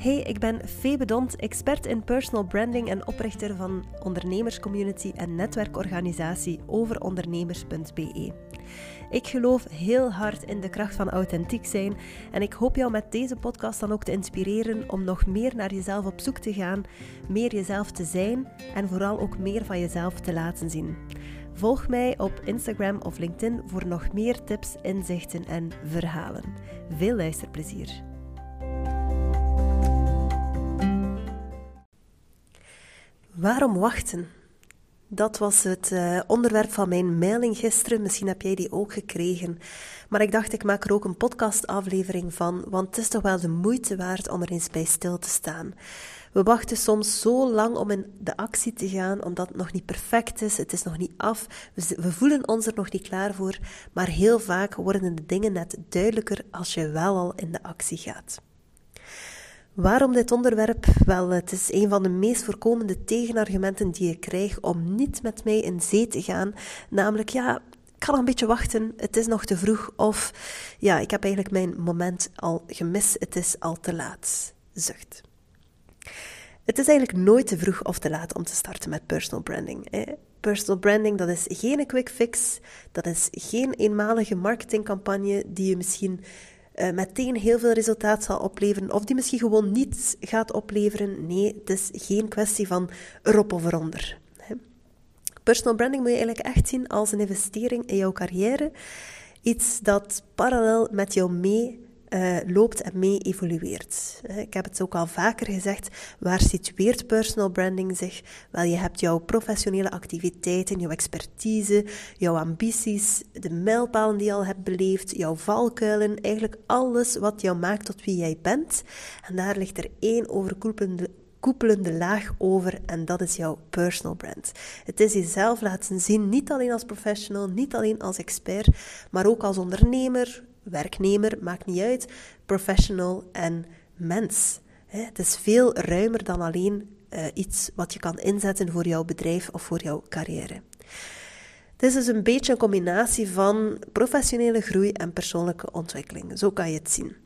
Hey, ik ben Febe Dont, expert in personal branding en oprichter van ondernemerscommunity en netwerkorganisatie overondernemers.be. Ik geloof heel hard in de kracht van authentiek zijn en ik hoop jou met deze podcast dan ook te inspireren om nog meer naar jezelf op zoek te gaan, meer jezelf te zijn en vooral ook meer van jezelf te laten zien. Volg mij op Instagram of LinkedIn voor nog meer tips, inzichten en verhalen. Veel luisterplezier. Waarom wachten? Dat was het uh, onderwerp van mijn mailing gisteren. Misschien heb jij die ook gekregen. Maar ik dacht, ik maak er ook een podcastaflevering van, want het is toch wel de moeite waard om er eens bij stil te staan. We wachten soms zo lang om in de actie te gaan, omdat het nog niet perfect is, het is nog niet af, we voelen ons er nog niet klaar voor, maar heel vaak worden de dingen net duidelijker als je wel al in de actie gaat. Waarom dit onderwerp? Wel, het is een van de meest voorkomende tegenargumenten die ik krijg om niet met mij in zee te gaan. Namelijk, ja, ik kan nog een beetje wachten, het is nog te vroeg. Of, ja, ik heb eigenlijk mijn moment al gemist, het is al te laat. Zucht. Het is eigenlijk nooit te vroeg of te laat om te starten met personal branding. Personal branding, dat is geen quick fix, dat is geen eenmalige marketingcampagne die je misschien uh, meteen heel veel resultaat zal opleveren, of die misschien gewoon niets gaat opleveren. Nee, het is geen kwestie van erop of eronder. Personal branding moet je eigenlijk echt zien als een investering in jouw carrière. Iets dat parallel met jou mee uh, loopt en mee evolueert. Ik heb het ook al vaker gezegd, waar situeert personal branding zich? Wel, je hebt jouw professionele activiteiten, jouw expertise, jouw ambities, de mijlpalen die je al hebt beleefd, jouw valkuilen, eigenlijk alles wat jou maakt tot wie jij bent. En daar ligt er één overkoepelende koepelende laag over en dat is jouw personal brand. Het is jezelf laten zien, niet alleen als professional, niet alleen als expert, maar ook als ondernemer, werknemer, maakt niet uit, professional en mens. Het is veel ruimer dan alleen uh, iets wat je kan inzetten voor jouw bedrijf of voor jouw carrière. Het is dus een beetje een combinatie van professionele groei en persoonlijke ontwikkeling. Zo kan je het zien.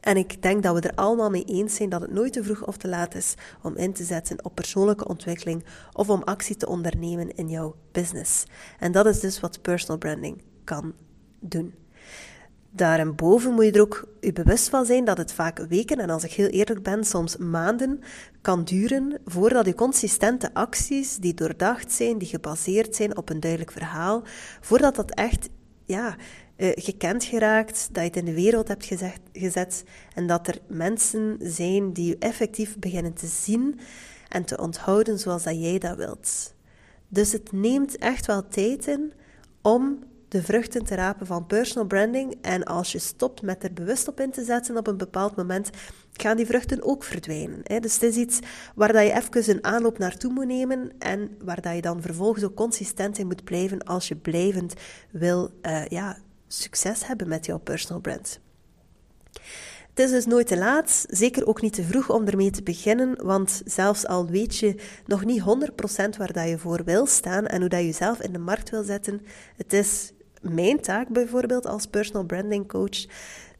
En ik denk dat we er allemaal mee eens zijn dat het nooit te vroeg of te laat is om in te zetten op persoonlijke ontwikkeling of om actie te ondernemen in jouw business. En dat is dus wat personal branding kan doen. Daarboven moet je er ook je bewust van zijn dat het vaak weken, en als ik heel eerlijk ben, soms maanden kan duren voordat je consistente acties die doordacht zijn, die gebaseerd zijn op een duidelijk verhaal, voordat dat echt ja, uh, gekend geraakt, dat je het in de wereld hebt gezet en dat er mensen zijn die je effectief beginnen te zien en te onthouden zoals dat jij dat wilt. Dus het neemt echt wel tijd in om de vruchten te rapen van personal branding. En als je stopt met er bewust op in te zetten op een bepaald moment, gaan die vruchten ook verdwijnen. Hè? Dus het is iets waar dat je even een aanloop naartoe moet nemen en waar dat je dan vervolgens ook consistent in moet blijven als je blijvend wil uh, ja, succes hebben met jouw personal brand. Het is dus nooit te laat, zeker ook niet te vroeg om ermee te beginnen, want zelfs al weet je nog niet 100% waar dat je voor wil staan en hoe dat je jezelf in de markt wil zetten, het is mijn taak bijvoorbeeld als personal branding coach,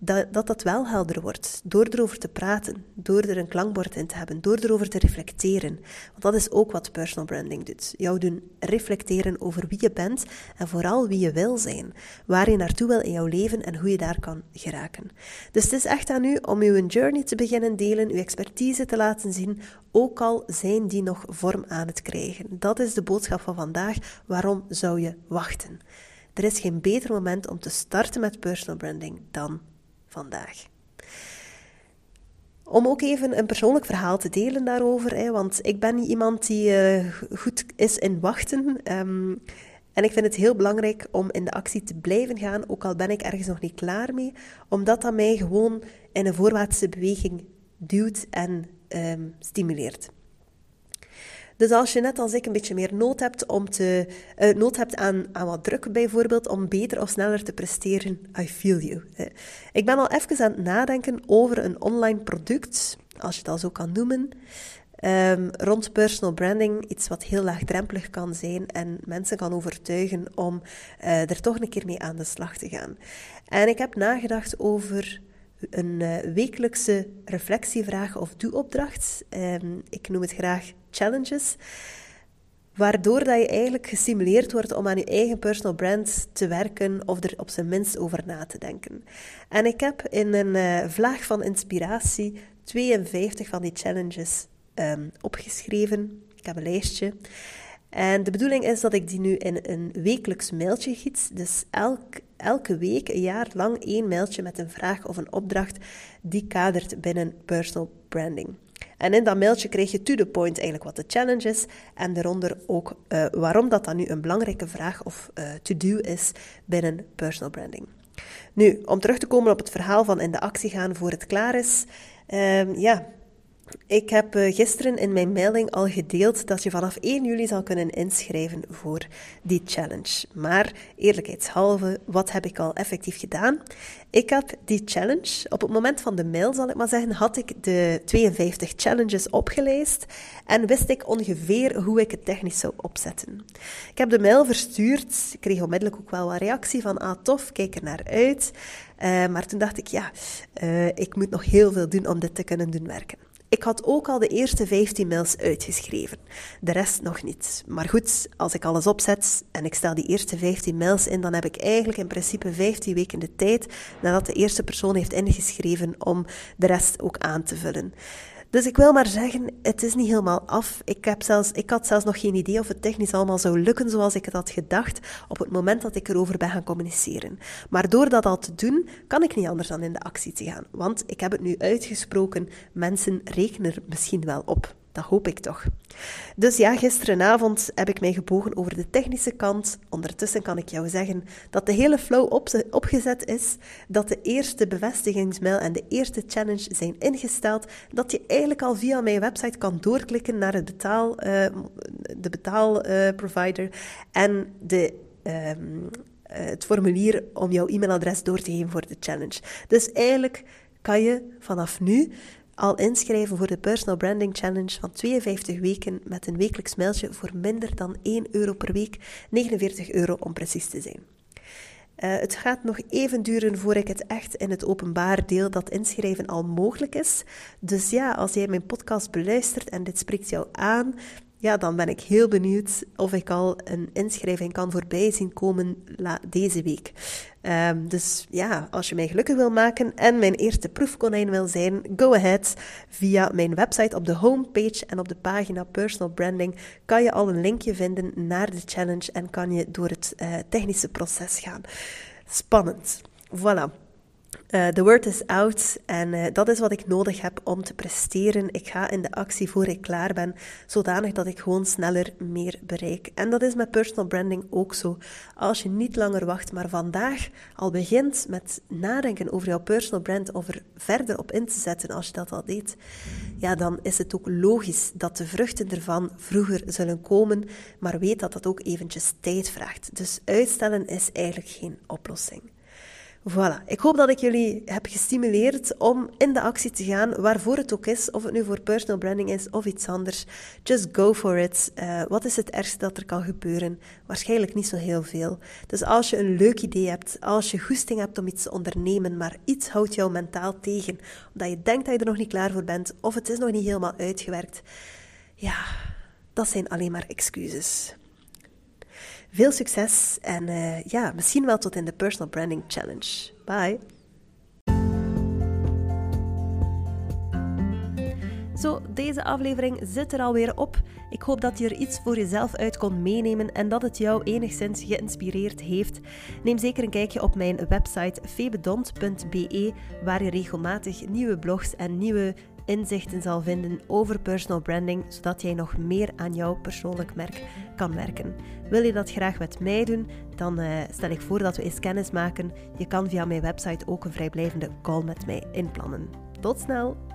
dat, dat dat wel helder wordt. Door erover te praten, door er een klankbord in te hebben, door erover te reflecteren. Want dat is ook wat personal branding doet. Jou doen reflecteren over wie je bent en vooral wie je wil zijn. Waar je naartoe wil in jouw leven en hoe je daar kan geraken. Dus het is echt aan u om uw journey te beginnen delen, uw expertise te laten zien, ook al zijn die nog vorm aan het krijgen. Dat is de boodschap van vandaag. Waarom zou je wachten? Er is geen beter moment om te starten met personal branding dan vandaag. Om ook even een persoonlijk verhaal te delen daarover, hè, want ik ben niet iemand die uh, goed is in wachten. Um, en ik vind het heel belangrijk om in de actie te blijven gaan, ook al ben ik ergens nog niet klaar mee, omdat dat mij gewoon in een voorwaartse beweging duwt en um, stimuleert. Dus als je net als ik een beetje meer nood hebt, om te, uh, nood hebt aan, aan wat druk bijvoorbeeld, om beter of sneller te presteren, I feel you. Ik ben al even aan het nadenken over een online product, als je het al zo kan noemen, um, rond personal branding. Iets wat heel laagdrempelig kan zijn en mensen kan overtuigen om uh, er toch een keer mee aan de slag te gaan. En ik heb nagedacht over een uh, wekelijkse reflectievraag of doe-opdracht. Ehm, ik noem het graag challenges. Waardoor dat je eigenlijk gestimuleerd wordt om aan je eigen personal brand te werken of er op zijn minst over na te denken. En ik heb in een uh, vlaag van inspiratie 52 van die challenges um, opgeschreven. Ik heb een lijstje. En de bedoeling is dat ik die nu in een wekelijks mailtje giet. Dus elk, elke week, een jaar lang, één mailtje met een vraag of een opdracht die kadert binnen personal branding. En in dat mailtje krijg je to the point eigenlijk wat de challenge is en daaronder ook uh, waarom dat dan nu een belangrijke vraag of uh, to-do is binnen personal branding. Nu, om terug te komen op het verhaal van in de actie gaan voor het klaar is. Uh, ja, ik heb eh, gisteren in mijn mailing al gedeeld dat je vanaf 1 juli zal kunnen inschrijven voor die challenge. Maar eerlijkheidshalve, wat heb ik al effectief gedaan? Ik heb die challenge, op het moment van de mail zal ik maar zeggen, had ik de 52 challenges opgeleest en wist ik ongeveer hoe ik het technisch zou opzetten. Ik heb de mail verstuurd, ik kreeg onmiddellijk ook wel wat reactie van, ah tof, kijk er naar uit. Uh, maar toen dacht ik, ja, uh, ik moet nog heel veel doen om dit te kunnen doen werken. Ik had ook al de eerste 15 mails uitgeschreven, de rest nog niet. Maar goed, als ik alles opzet en ik stel die eerste 15 mails in, dan heb ik eigenlijk in principe 15 weken de tijd nadat de eerste persoon heeft ingeschreven om de rest ook aan te vullen. Dus ik wil maar zeggen, het is niet helemaal af. Ik, heb zelfs, ik had zelfs nog geen idee of het technisch allemaal zou lukken zoals ik het had gedacht op het moment dat ik erover ben gaan communiceren. Maar door dat al te doen, kan ik niet anders dan in de actie te gaan. Want ik heb het nu uitgesproken, mensen rekenen er misschien wel op. Dat hoop ik toch. Dus ja, gisterenavond heb ik mij gebogen over de technische kant. Ondertussen kan ik jou zeggen dat de hele flow op opgezet is, dat de eerste bevestigingsmail en de eerste challenge zijn ingesteld, dat je eigenlijk al via mijn website kan doorklikken naar uh, de betaalprovider en de, um, het formulier om jouw e-mailadres door te geven voor de challenge. Dus eigenlijk kan je vanaf nu al inschrijven voor de Personal Branding Challenge van 52 weken met een wekelijks mailtje voor minder dan 1 euro per week, 49 euro om precies te zijn. Uh, het gaat nog even duren voor ik het echt in het openbaar deel dat inschrijven al mogelijk is. Dus ja, als jij mijn podcast beluistert en dit spreekt jou aan, ja, dan ben ik heel benieuwd of ik al een inschrijving kan voorbij zien komen deze week. Um, dus ja, als je mij gelukkig wil maken en mijn eerste proefkonijn wil zijn, go ahead. Via mijn website op de homepage en op de pagina Personal Branding kan je al een linkje vinden naar de challenge en kan je door het uh, technische proces gaan. Spannend. Voilà. Uh, the word is out en uh, dat is wat ik nodig heb om te presteren. Ik ga in de actie voor ik klaar ben, zodanig dat ik gewoon sneller meer bereik. En dat is met personal branding ook zo. Als je niet langer wacht, maar vandaag al begint met nadenken over jouw personal brand, of er verder op in te zetten als je dat al deed, ja, dan is het ook logisch dat de vruchten ervan vroeger zullen komen, maar weet dat dat ook eventjes tijd vraagt. Dus uitstellen is eigenlijk geen oplossing. Voilà. Ik hoop dat ik jullie heb gestimuleerd om in de actie te gaan, waarvoor het ook is, of het nu voor personal branding is of iets anders. Just go for it. Uh, wat is het ergste dat er kan gebeuren? Waarschijnlijk niet zo heel veel. Dus als je een leuk idee hebt, als je goesting hebt om iets te ondernemen, maar iets houdt jou mentaal tegen, omdat je denkt dat je er nog niet klaar voor bent, of het is nog niet helemaal uitgewerkt, ja, dat zijn alleen maar excuses. Veel succes en uh, ja, misschien wel tot in de Personal Branding Challenge. Bye! Zo, deze aflevering zit er alweer op. Ik hoop dat je er iets voor jezelf uit kon meenemen en dat het jou enigszins geïnspireerd heeft. Neem zeker een kijkje op mijn website febedont.be, waar je regelmatig nieuwe blogs en nieuwe inzichten zal vinden over personal branding, zodat jij nog meer aan jouw persoonlijk merk kan werken. Wil je dat graag met mij doen, dan uh, stel ik voor dat we eens kennis maken. Je kan via mijn website ook een vrijblijvende call met mij inplannen. Tot snel!